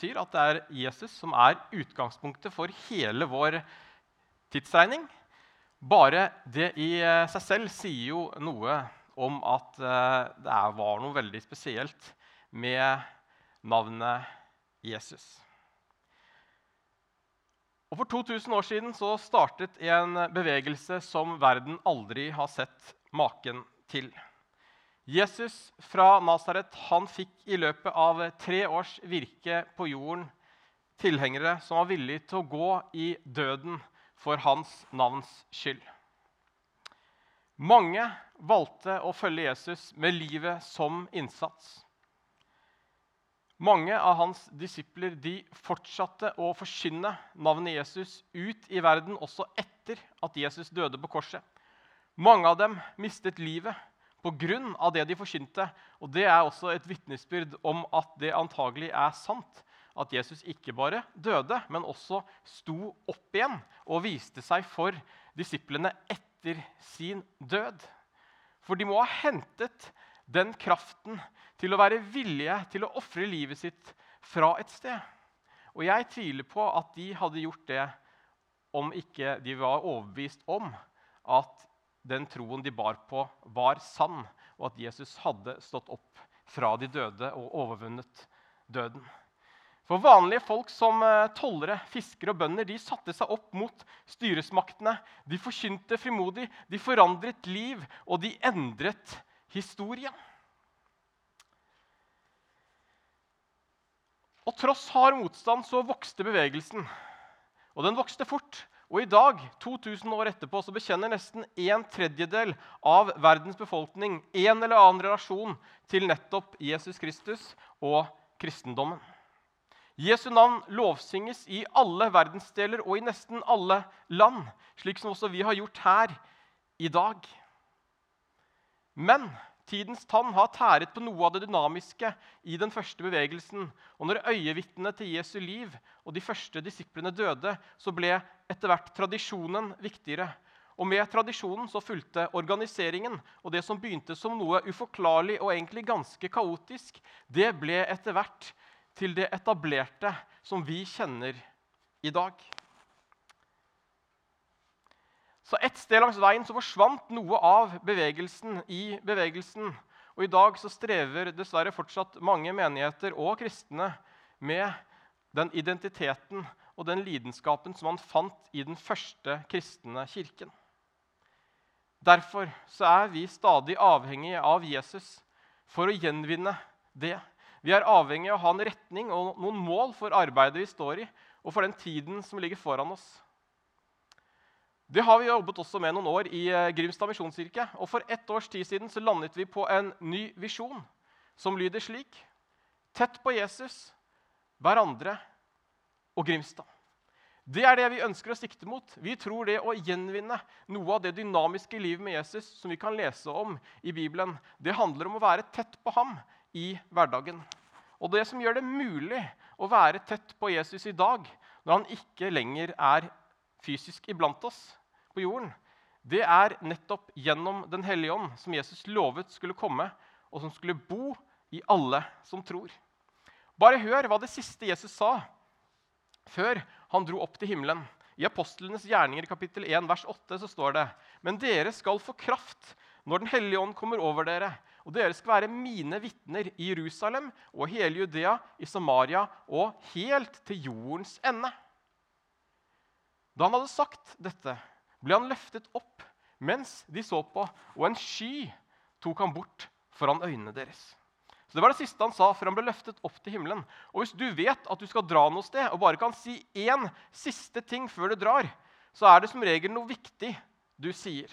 betyr at det er Jesus som er utgangspunktet for hele vår tidsregning. Bare det i eh, seg selv sier jo noe om at eh, det var noe veldig spesielt med navnet Jesus. Og For 2000 år siden så startet en bevegelse som verden aldri har sett maken til. Jesus fra Nasaret fikk i løpet av tre års virke på jorden tilhengere som var villige til å gå i døden for hans navns skyld. Mange valgte å følge Jesus med livet som innsats. Mange av hans disipler de fortsatte å forkynne navnet Jesus ut i verden også etter at Jesus døde på korset. Mange av dem mistet livet pga. det de forkynte. Og Det er også et vitnesbyrd om at det antagelig er sant. At Jesus ikke bare døde, men også sto opp igjen og viste seg for disiplene etter sin død. For de må ha hentet den kraften til å være villige til å ofre livet sitt fra et sted. Og jeg tviler på at de hadde gjort det om ikke de var overbevist om at den troen de bar på, var sann, og at Jesus hadde stått opp fra de døde og overvunnet døden. For Vanlige folk som eh, tollere, fiskere og bønder de satte seg opp mot styresmaktene. De forkynte frimodig, de forandret liv, og de endret historien. Og tross hard motstand så vokste bevegelsen. Og den vokste fort. Og i dag, 2000 år etterpå, så bekjenner nesten en tredjedel av verdens befolkning en eller annen relasjon til nettopp Jesus Kristus og kristendommen. Jesu navn lovsynges i alle verdensdeler og i nesten alle land, slik som også vi har gjort her i dag. Men Tidens tann har tæret på noe av det dynamiske i den første bevegelsen. Og når øyevitnene til Jesu liv og de første disiplene døde, så ble etter hvert tradisjonen viktigere. Og med tradisjonen så fulgte organiseringen, og det som begynte som noe uforklarlig og egentlig ganske kaotisk, det ble etter hvert til det etablerte som vi kjenner i dag. Så Et sted langs veien så forsvant noe av bevegelsen i bevegelsen. Og I dag så strever dessverre fortsatt mange menigheter og kristne med den identiteten og den lidenskapen som man fant i den første kristne kirken. Derfor så er vi stadig avhengige av Jesus for å gjenvinne det. Vi er avhengige av å ha en retning og noen mål for arbeidet vi står i, og for den tiden som ligger foran oss. Det har vi jobbet også med noen år i eh, Grimstad misjonskirke. Og for ett års tid siden så landet vi på en ny visjon som lyder slik.: Tett på Jesus, hverandre og Grimstad. Det er det vi ønsker å sikte mot. Vi tror det å gjenvinne noe av det dynamiske livet med Jesus som vi kan lese om i Bibelen, det handler om å være tett på ham i hverdagen. Og det som gjør det mulig å være tett på Jesus i dag, når han ikke lenger er fysisk iblant oss, på jorden, det er nettopp gjennom Den hellige ånd, som Jesus lovet skulle komme, og som skulle bo i alle som tror. Bare hør hva det siste Jesus sa før han dro opp til himmelen. I Apostlenes gjerninger kapittel 1, vers 8 så står det.: Men dere skal få kraft når Den hellige ånd kommer over dere, og dere skal være mine vitner i Jerusalem og hele Judea, i Samaria og helt til jordens ende. Da han hadde sagt dette, ble han løftet opp mens de så på, og en sky tok han bort foran øynene deres. Så Det var det siste han sa før han ble løftet opp til himmelen. Og Hvis du vet at du skal dra noe sted, og bare kan si én siste ting før du drar, så er det som regel noe viktig du sier.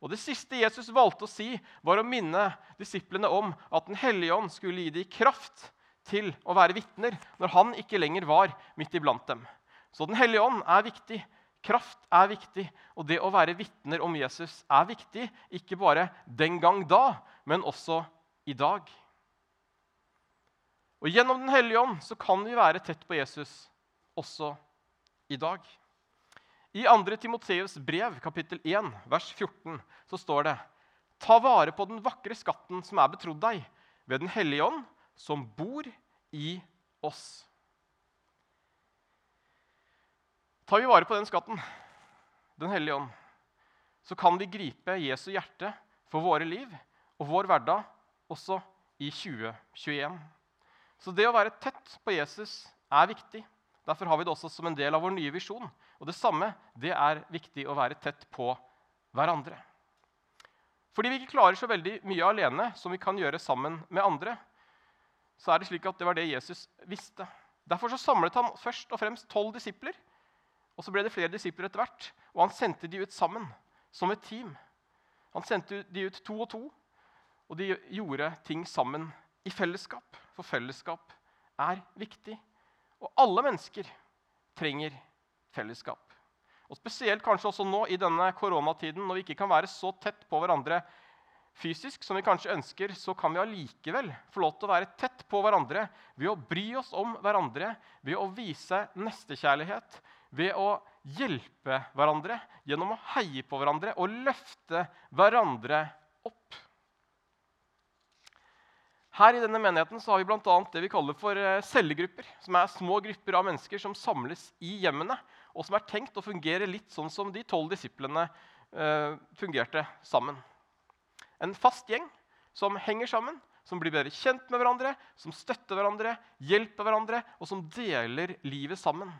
Og Det siste Jesus valgte å si, var å minne disiplene om at Den hellige ånd skulle gi dem kraft til å være vitner når han ikke lenger var midt iblant dem. Så Den hellige ånd er viktig Kraft er viktig, og det å være vitner om Jesus er viktig. Ikke bare den gang da, men også i dag. Og Gjennom Den hellige ånd så kan vi være tett på Jesus også i dag. I 2. Timoteus brev, kapittel 1, vers 14, så står det Ta vare på den vakre skatten som er betrodd deg, ved Den hellige ånd, som bor i oss. Tar vi vare på den skatten, Den hellige ånd, så kan vi gripe Jesu hjerte for våre liv og vår hverdag også i 2021. Så det å være tett på Jesus er viktig. Derfor har vi det også som en del av vår nye visjon. Og det samme det er viktig å være tett på hverandre. Fordi vi ikke klarer så veldig mye alene som vi kan gjøre sammen med andre, så er det slik at det var det Jesus visste. Derfor så samlet han først og fremst tolv disipler. Og så ble det flere disipler etter hvert. Og han sendte de ut sammen, som et team. Han sendte de ut to og to, og de gjorde ting sammen i fellesskap. For fellesskap er viktig. Og alle mennesker trenger fellesskap. Og Spesielt kanskje også nå i denne koronatiden, når vi ikke kan være så tett på hverandre fysisk som vi kanskje ønsker, så kan vi allikevel få lov til å være tett på hverandre ved å bry oss om hverandre, ved å vise nestekjærlighet, ved å hjelpe hverandre gjennom å heie på hverandre og løfte hverandre opp. Her i denne menigheten har vi bl.a. det vi kaller for eh, cellegrupper. Som er små grupper av mennesker som samles i hjemmene, og som er tenkt å fungere litt sånn som de tolv disiplene eh, fungerte sammen. En fast gjeng som henger sammen, som blir bedre kjent med hverandre, som støtter hverandre, hjelper hverandre, og som deler livet sammen.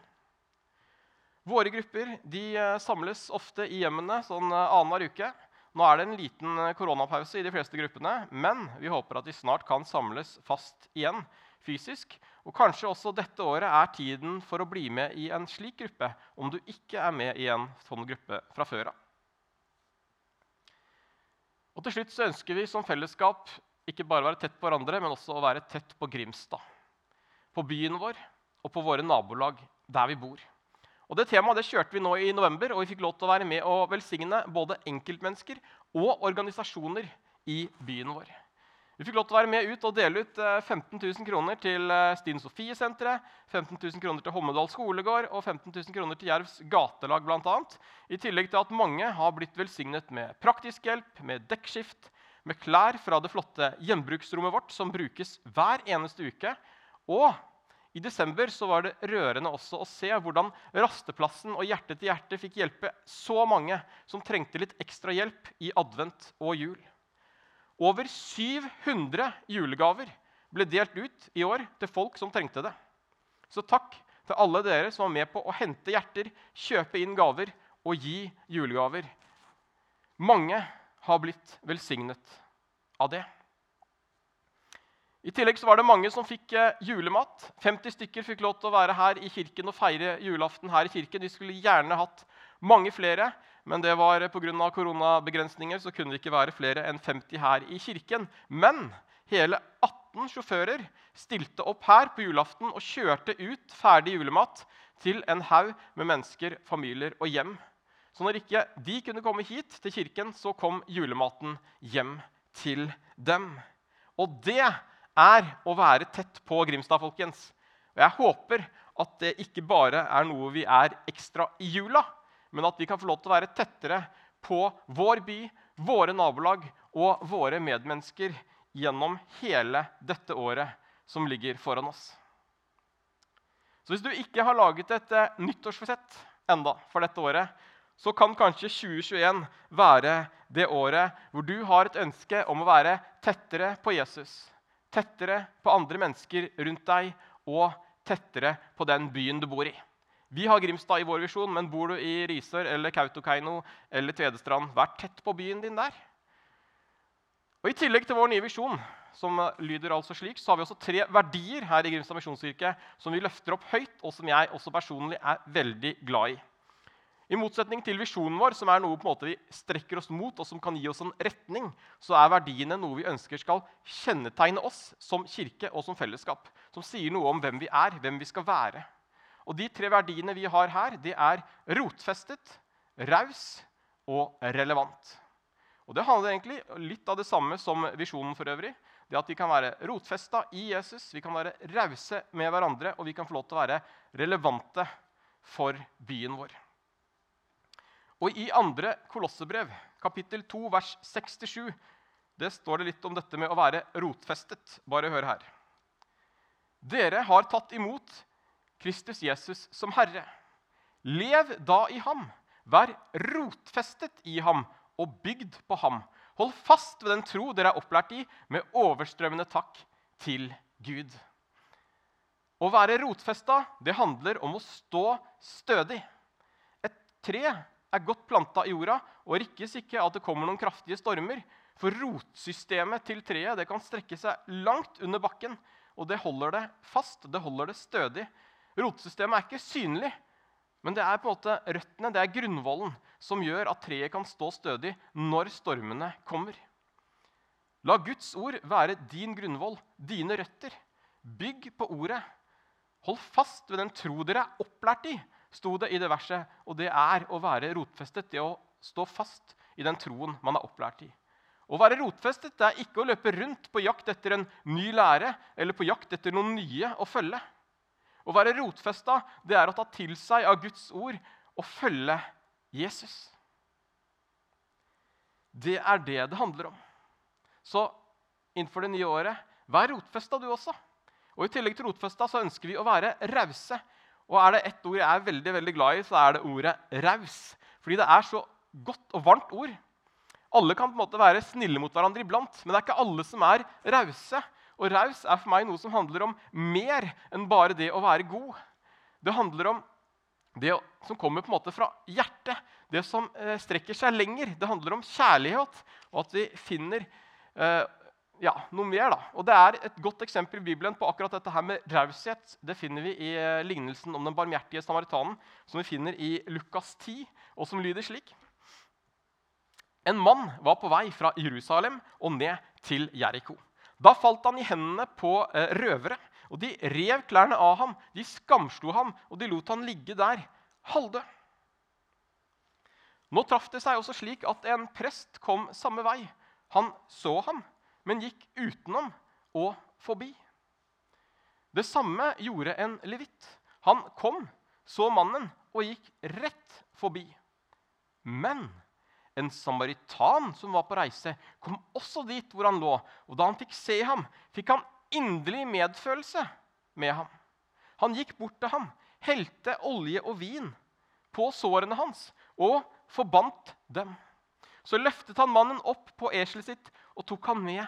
Våre grupper de eh, samles ofte i hjemmene sånn eh, annenhver uke. Nå er det en liten eh, koronapause i de fleste gruppene, men vi håper at de snart kan samles fast igjen fysisk. Og kanskje også dette året er tiden for å bli med i en slik gruppe, om du ikke er med i en sånn gruppe fra før av. Og til slutt så ønsker vi som fellesskap ikke bare å være tett på hverandre, men også å være tett på Grimstad. På byen vår og på våre nabolag der vi bor. Og Det temaet det kjørte vi nå i november, og vi fikk lov til å være med og velsigne både enkeltmennesker og organisasjoner i byen vår. Vi fikk lov til å være med ut og dele ut 15 eh, 000 kroner til eh, Stine Sofie-senteret, 15 000 kroner til Hommedal skolegård og 15 000 kroner til Jervs gatelag bl.a. I tillegg til at mange har blitt velsignet med praktisk hjelp, med dekkskift, med klær fra det flotte gjenbruksrommet vårt, som brukes hver eneste uke, og i desember var det rørende også å se hvordan Rasteplassen og Hjerte til hjerte fikk hjelpe så mange som trengte litt ekstra hjelp i advent og jul. Over 700 julegaver ble delt ut i år til folk som trengte det. Så takk til alle dere som var med på å hente hjerter, kjøpe inn gaver og gi julegaver. Mange har blitt velsignet av det. I tillegg så var det mange som fikk eh, julemat. 50 stykker fikk lov til å være her i kirken og feire julaften her i kirken. Vi skulle gjerne hatt mange flere, men det var eh, pga. koronabegrensninger så kunne det ikke være flere enn 50 her i kirken. Men hele 18 sjåfører stilte opp her på julaften og kjørte ut ferdig julemat til en haug med mennesker, familier og hjem. Så når ikke de kunne komme hit til kirken, så kom julematen hjem til dem. Og det er å være tett på Grimstad, folkens. Og jeg håper at det ikke bare er noe vi er ekstra i jula, men at vi kan få lov til å være tettere på vår by, våre nabolag og våre medmennesker gjennom hele dette året som ligger foran oss. Så hvis du ikke har laget et eh, nyttårsforsett enda for dette året, så kan kanskje 2021 være det året hvor du har et ønske om å være tettere på Jesus tettere på andre mennesker rundt deg og tettere på den byen du bor i. Vi har Grimstad i vår visjon, men bor du i Risør eller Kautokeino eller Tvedestrand, vær tett på byen din der. Og I tillegg til vår nye visjon, som lyder altså slik, så har vi også tre verdier her i Grimstad misjonskirke som vi løfter opp høyt, og som jeg også personlig er veldig glad i. I motsetning til visjonen vår, som er noe vi strekker oss mot, og som kan gi oss en retning, så er verdiene noe vi ønsker skal kjennetegne oss som kirke og som fellesskap. Som sier noe om hvem vi er, hvem vi skal være. Og De tre verdiene vi har her, det er rotfestet, raus og relevant. Og Det handler egentlig litt av det samme som visjonen for øvrig. Det at Vi kan være rotfesta i Jesus, vi kan være rause med hverandre, og vi kan få lov til å være relevante for byen vår. Og I andre Kolossebrev, kapittel 2, vers 6-7, det står det litt om dette med å være rotfestet. Bare hør her. Dere har tatt imot Kristus Jesus som Herre. Lev da i ham. Vær rotfestet i ham og bygd på ham. Hold fast ved den tro dere er opplært i, med overstrømmende takk til Gud. Å være rotfesta det handler om å stå stødig. Et tre er godt planta i jorda og rikkes ikke at det kommer noen kraftige stormer. For rotsystemet til treet det kan strekke seg langt under bakken, og det holder det fast, det holder det stødig. Rotsystemet er ikke synlig, men det er på en måte røttene, det er grunnvollen, som gjør at treet kan stå stødig når stormene kommer. La Guds ord være din grunnvoll, dine røtter. Bygg på ordet. Hold fast ved den tro dere er opplært i, sto det i det verset. Og det er å være rotfestet, det å stå fast i den troen man er opplært i. Å være rotfestet det er ikke å løpe rundt på jakt etter en ny lære eller på jakt etter noen nye å følge. Å være rotfesta det er å ta til seg av Guds ord og følge Jesus. Det er det det handler om. Så innenfor det nye året, vær rotfesta du også. Og I tillegg til rotfesta så ønsker vi å være rause. Og er det ett ord jeg er veldig veldig glad i, så er det ordet raus. Fordi det er så godt og varmt ord. Alle kan på en måte være snille mot hverandre iblant, men det er ikke alle som er rause. Og raus er for meg noe som handler om mer enn bare det å være god. Det handler om det som kommer på en måte fra hjertet, det som eh, strekker seg lenger. Det handler om kjærlighet, og at vi finner eh, ja, noe mer. da. Og Det er et godt eksempel i Bibelen på akkurat dette her med raushet. Det finner vi i eh, lignelsen om den barmhjertige samaritanen, som vi finner i Lukas 10, og som lyder slik. En mann var på vei fra Jerusalem og ned til Jeriko. Da falt han i hendene på eh, røvere, og de rev klærne av ham. De skamslo ham, og de lot han ligge der halvdød. Nå traff det seg også slik at en prest kom samme vei. Han så ham, men gikk utenom og forbi. Det samme gjorde en levitt. Han kom, så mannen og gikk rett forbi. Men en samaritan som var på reise, kom også dit hvor han lå. Og da han fikk se ham, fikk han inderlig medfølelse med ham. Han gikk bort til ham, helte olje og vin på sårene hans og forbandt dem. Så løftet han mannen opp på eselet sitt og tok han med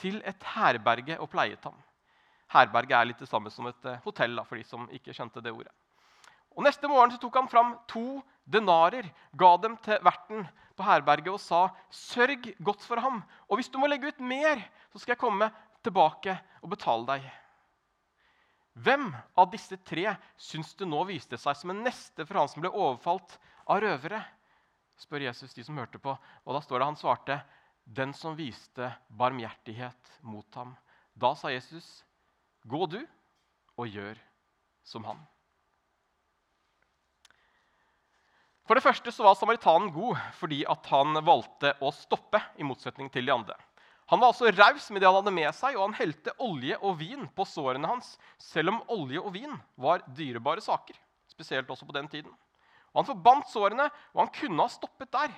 til et herberge og pleiet ham. Herberge er litt det samme som et eh, hotell, for de som ikke skjønte det ordet. Og Neste morgen tok han fram to denarer, ga dem til verten på herberget og sa, 'Sørg godt for ham, og hvis du må legge ut mer, så skal jeg komme tilbake og betale deg.' Hvem av disse tre syns du nå viste seg som en neste for han som ble overfalt av røvere? spør Jesus de som hørte på. Og da står det han svarte, 'Den som viste barmhjertighet mot ham.' Da sa Jesus, 'Gå du og gjør som han'. For det første så var samaritanen god fordi han valgte å stoppe. i motsetning til de andre. Han var også raus med det han hadde med seg, og han helte olje og vin på sårene hans, selv om olje og vin var dyrebare saker. spesielt også på den tiden. Og Han forbandt sårene, og han kunne ha stoppet der.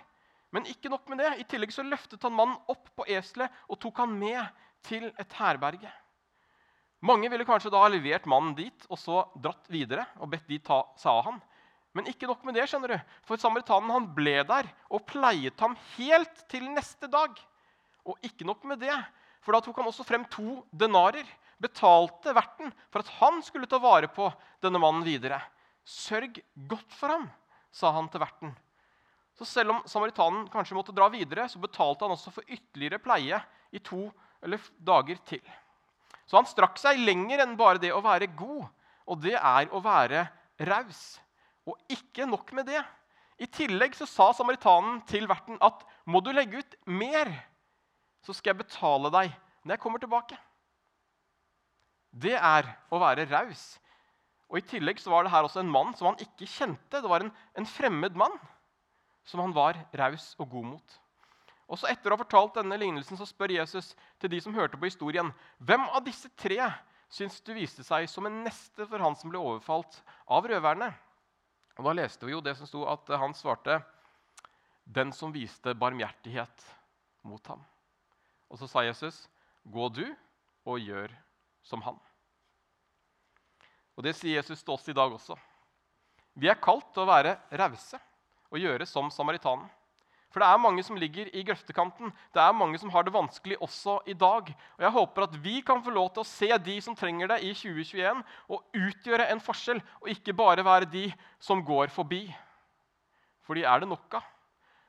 Men ikke nok med det. I tillegg så løftet han mannen opp på eselet og tok han med til et herberge. Mange ville kanskje da ha levert mannen dit og så dratt videre og bedt de ta seg av han. Men ikke nok med det, skjønner du. For samaritanen han ble der og pleiet ham helt til neste dag. Og ikke nok med det, for da tok han også frem to denarer. Betalte verten for at han skulle ta vare på denne mannen videre. Sørg godt for ham, sa han til verten. Så selv om samaritanen kanskje måtte dra videre, så betalte han også for ytterligere pleie i to dager til. Så han strakk seg lenger enn bare det å være god, og det er å være raus. Og ikke nok med det. I tillegg så sa samaritanen til verten at må du legge ut mer, så skal jeg betale deg når jeg kommer tilbake. Det er å være raus. Og I tillegg så var det her også en mann som han ikke kjente. Det var en, en fremmed mann som han var raus og god mot. Og så Etter å ha fortalt denne lignelsen så spør Jesus til de som hørte på historien, hvem av disse tre syns du viste seg som en neste for han som ble overfalt av røverne? Og Da leste vi jo det som sto at han svarte 'Den som viste barmhjertighet mot ham'. Og så sa Jesus, 'Gå du og gjør som han'. Og Det sier Jesus til oss i dag også. Vi er kalt til å være rause og gjøre som samaritanen. For det er mange som ligger i grøftekanten. Det er mange som har det vanskelig også i dag. Og Jeg håper at vi kan få lov til å se de som trenger det i 2021, og utgjøre en forskjell, og ikke bare være de som går forbi. For de er det nok av.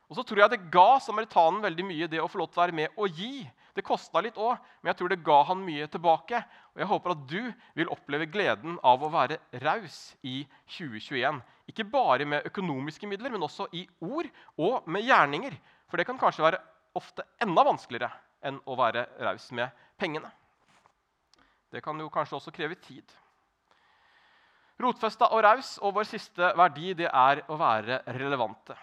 Og så tror jeg det ga samaritanen veldig mye, det å få lov til å være med og gi. Det kosta litt òg, men jeg tror det ga han mye tilbake. Og jeg håper at du vil oppleve gleden av å være raus i 2021. Ikke bare med økonomiske midler, men også i ord og med gjerninger. For det kan kanskje være ofte enda vanskeligere enn å være raus med pengene. Det kan jo kanskje også kreve tid. Rotfesta og raus og vår siste verdi det er å være relevante.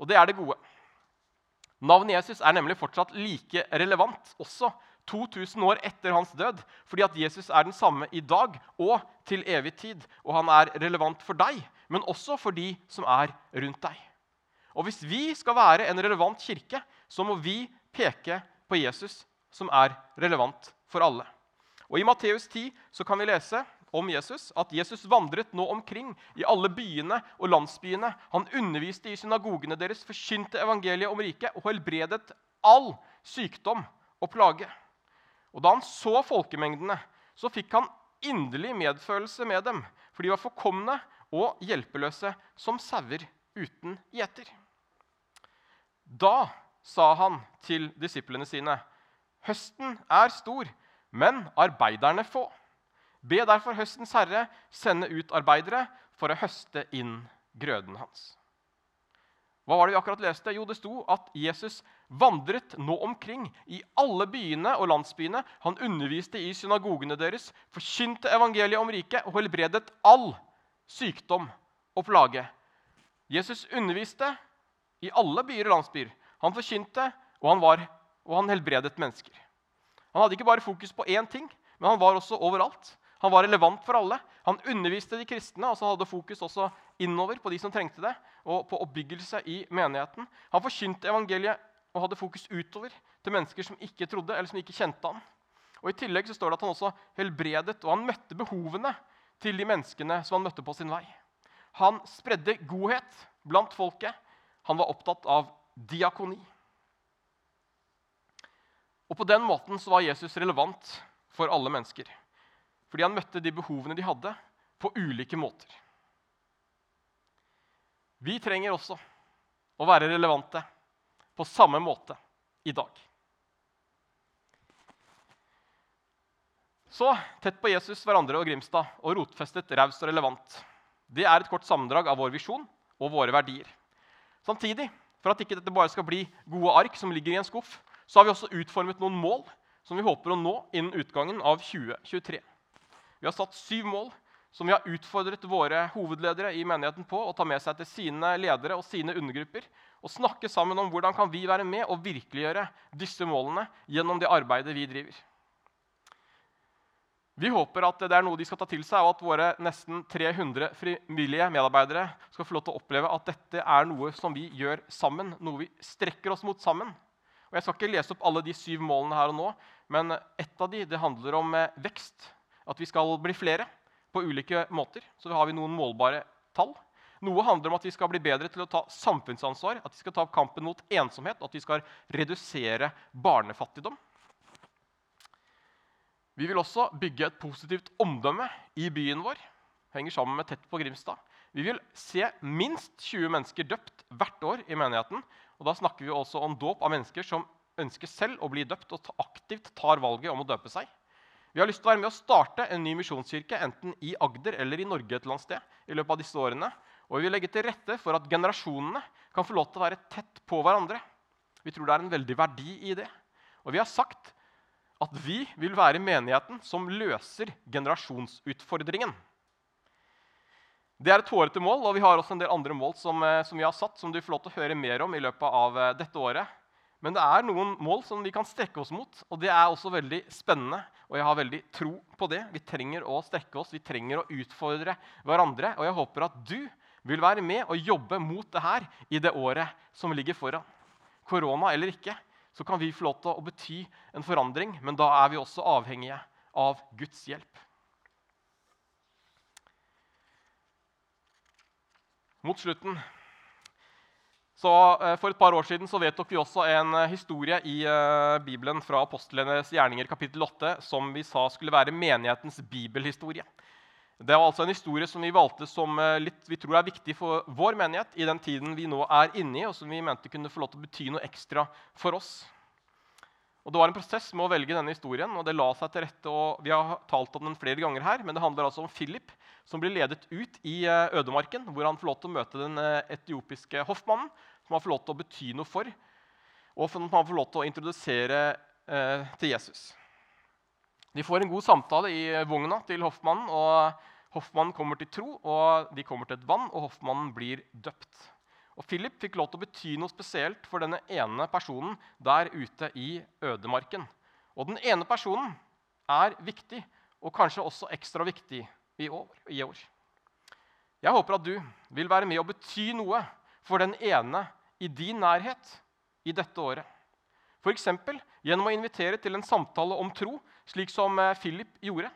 Og det er det gode. Navnet Jesus er nemlig fortsatt like relevant også 2000 år etter hans død, fordi at Jesus er den samme i dag og til evig tid. Og han er relevant for deg, men også for de som er rundt deg. Og Hvis vi skal være en relevant kirke, så må vi peke på Jesus, som er relevant for alle. Og I Matteus 10 så kan vi lese om Jesus at Jesus vandret nå omkring i alle byene og landsbyene. Han underviste i synagogene deres, forkynte evangeliet om riket og helbredet all sykdom og plage. Og Da han så folkemengdene, så fikk han inderlig medfølelse med dem, for de var forkomne og hjelpeløse som sauer uten gjeter. Da sa han til disiplene sine.: Høsten er stor, men arbeiderne få. Be derfor høstens herre sende ut arbeidere for å høste inn grøden hans. Hva var det vi akkurat leste? Jo, det sto at Jesus vandret nå omkring i alle byene og landsbyene. Han underviste i synagogene deres, forkynte evangeliet om riket og helbredet all sykdom og plage. Jesus underviste i alle byer og landsbyer. Han forkynte, og han, var, og han helbredet mennesker. Han hadde ikke bare fokus på én ting, men han var også overalt. Han var relevant for alle. Han underviste de kristne, og så hadde fokus også innover på de som trengte det, og på oppbyggelse i menigheten. Han forkynte evangeliet og hadde fokus utover til mennesker som ikke trodde eller som ikke kjente han. Og I tillegg så står det at han også helbredet, og han møtte behovene til de menneskene som han møtte på sin vei. Han spredde godhet blant folket. Han var opptatt av diakoni. Og På den måten så var Jesus relevant for alle mennesker. Fordi han møtte de behovene de hadde, på ulike måter. Vi trenger også å være relevante på samme måte i dag. Så tett på Jesus, hverandre og Grimstad og rotfestet, raust og relevant. Det er et kort sammendrag av vår visjon og våre verdier. Samtidig, for at ikke dette bare skal bli gode ark som ligger i en skuff, så har vi også utformet noen mål som vi håper å nå innen utgangen av 2023. Vi har satt syv mål som vi har utfordret våre hovedledere i menigheten på å ta med seg til sine ledere og sine undergrupper og snakke sammen om hvordan kan vi være med og virkeliggjøre disse målene gjennom det arbeidet vi driver. Vi håper at det er noe de skal ta til seg, og at våre nesten 300 frivillige medarbeidere skal få lov til å oppleve at dette er noe som vi gjør sammen, noe vi strekker oss mot sammen. Og Jeg skal ikke lese opp alle de syv målene her og nå, men ett av de, det handler om eh, vekst at vi skal bli flere på ulike måter. Så har vi noen målbare tall. Noe handler om at vi skal bli bedre til å ta samfunnsansvar, at vi skal ta opp kampen mot ensomhet, og at vi skal redusere barnefattigdom. Vi vil også bygge et positivt omdømme i byen vår. Henger sammen med Tett på Grimstad. Vi vil se minst 20 mennesker døpt hvert år i menigheten. Og da snakker vi også om dåp av mennesker som ønsker selv å bli døpt og aktivt tar valget om å døpe seg. Vi har lyst til å være med å starte en ny misjonskirke enten i Agder eller i Norge et eller annet sted. i løpet av disse årene. Og vi vil legge til rette for at generasjonene kan få lov til å være tett på hverandre. Vi tror det er en veldig verdi i det. Og vi har sagt at vi vil være menigheten som løser generasjonsutfordringen. Det er et hårete mål, og vi har også en del andre mål som, eh, som vi har satt, som du får lov til å høre mer om i løpet av eh, dette året. Men det er noen mål som vi kan strekke oss mot, og det er også veldig spennende. Og jeg har veldig tro på det. Vi trenger å strekke oss, vi trenger å utfordre hverandre. Og jeg håper at du vil være med og jobbe mot det her i det året som ligger foran. Korona eller ikke, så kan vi få lov til å bety en forandring, men da er vi også avhengige av Guds hjelp. Mot slutten så eh, For et par år siden så vedtok vi også en eh, historie i uh, Bibelen fra apostlenes gjerninger kapittel 8 som vi sa skulle være menighetens bibelhistorie. Det var altså en historie som vi valgte som litt vi tror er viktig for vår menighet i den tiden vi nå er inne i, og som vi mente kunne få lov til å bety noe ekstra for oss. Og Det var en prosess med å velge denne historien, og det la seg til rette. og Vi har talt om den flere ganger her, men det handler altså om Philip som blir ledet ut i ødemarken, hvor han får lov til å møte den etiopiske hoffmannen som han får lov til å bety noe for, og som han får lov til å introdusere eh, til Jesus. De får en god samtale i vogna til hoffmannen, og hoffmannen kommer til tro. og De kommer til et vann, og hoffmannen blir døpt. Og Philip fikk lov til å bety noe spesielt for denne ene personen der ute i ødemarken. Og den ene personen er viktig, og kanskje også ekstra viktig i år. I år. Jeg håper at du vil være med og bety noe for den ene i din nærhet i dette året. F.eks. gjennom å invitere til en samtale om tro, slik som eh, Philip gjorde.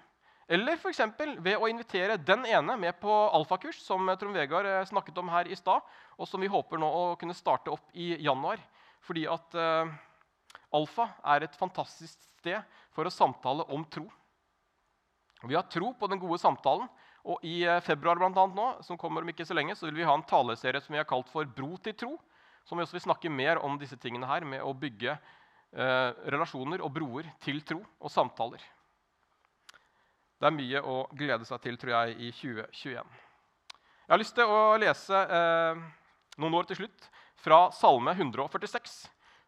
Eller f.eks. ved å invitere den ene med på alfakurs, som eh, Trond Vegard eh, snakket om her i stad, og som vi håper nå å kunne starte opp i januar. Fordi at uh, alfa er et fantastisk sted for å samtale om tro. Vi har tro på den gode samtalen. Og I februar blant annet nå, som kommer om ikke så lenge, så vil vi ha en taleserie som vi har kalt for Bro til tro som vi også vil snakke mer om disse tingene her, med å bygge eh, relasjoner og broer til tro og samtaler. Det er mye å glede seg til, tror jeg, i 2021. Jeg har lyst til å lese eh, noen år til slutt fra Salme 146,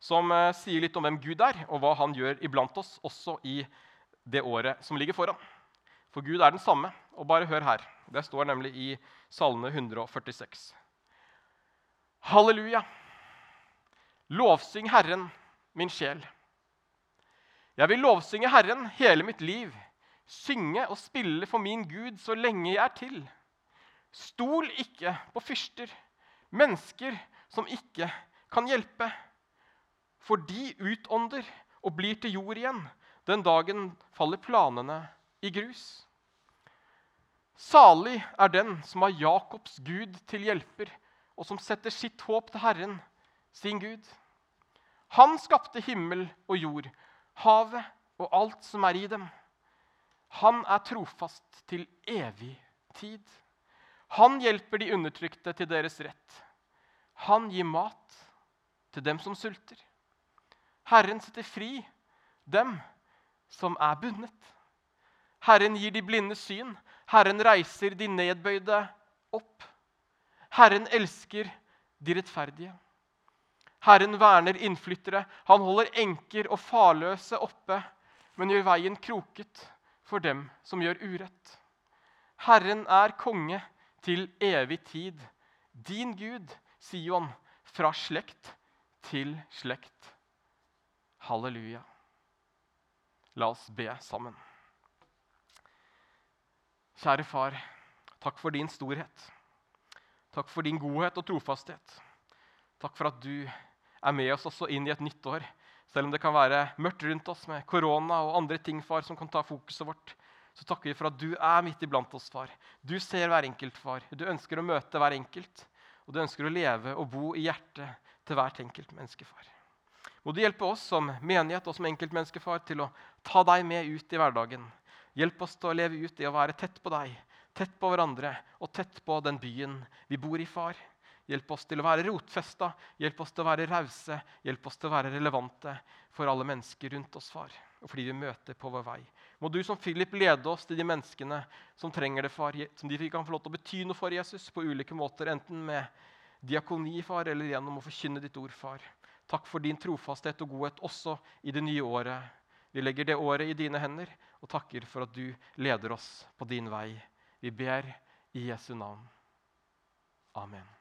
som eh, sier litt om hvem Gud er, og hva han gjør iblant oss, også i det året som ligger foran. For Gud er den samme. Og bare hør her. Det står nemlig i Salme 146. Halleluja. Lovsyng Herren, min sjel. Jeg vil lovsynge Herren hele mitt liv, synge og spille for min Gud så lenge jeg er til. Stol ikke på fyrster, mennesker som ikke kan hjelpe. For de utånder og blir til jord igjen. Den dagen faller planene i grus. Salig er den som har Jakobs Gud til hjelper, og som setter sitt håp til Herren sin Gud. Han skapte himmel og jord, havet og alt som er i dem. Han er trofast til evig tid. Han hjelper de undertrykte til deres rett. Han gir mat til dem som sulter. Herren setter fri dem som er bundet. Herren gir de blinde syn. Herren reiser de nedbøyde opp. Herren elsker de rettferdige. Herren verner innflyttere. Han holder enker og farløse oppe, men gjør veien kroket for dem som gjør urett. Herren er konge til evig tid. Din Gud, Sion, fra slekt til slekt. Halleluja. La oss be sammen. Kjære far, takk for din storhet. Takk for din godhet og trofasthet. Takk for at du er med oss også inn i et nytt år. Selv om det kan være mørkt rundt oss med korona og andre ting far, som kan ta fokuset vårt, så takker vi for at du er midt iblant oss, far. Du ser hver enkelt, far. Du ønsker å møte hver enkelt. Og du ønsker å leve og bo i hjertet til hvert enkelt menneske, far. Må du hjelpe oss som menighet og som enkeltmenneske, far, til å ta deg med ut i hverdagen. Hjelp oss til å leve ut i å være tett på deg, tett på hverandre og tett på den byen vi bor i, far. Hjelp oss til å være rotfesta, hjelp oss til å være rause, hjelp oss til å være relevante for alle mennesker rundt oss, far. Og fordi vi møter på vår vei. Må du som Philip lede oss til de menneskene som trenger det, far, som de kan få lov til å bety noe for Jesus på ulike måter, enten med diakoni, far, eller gjennom å forkynne ditt ord, far. Takk for din trofasthet og godhet også i det nye året. Vi legger det året i dine hender og takker for at du leder oss på din vei. Vi ber i Jesu navn. Amen.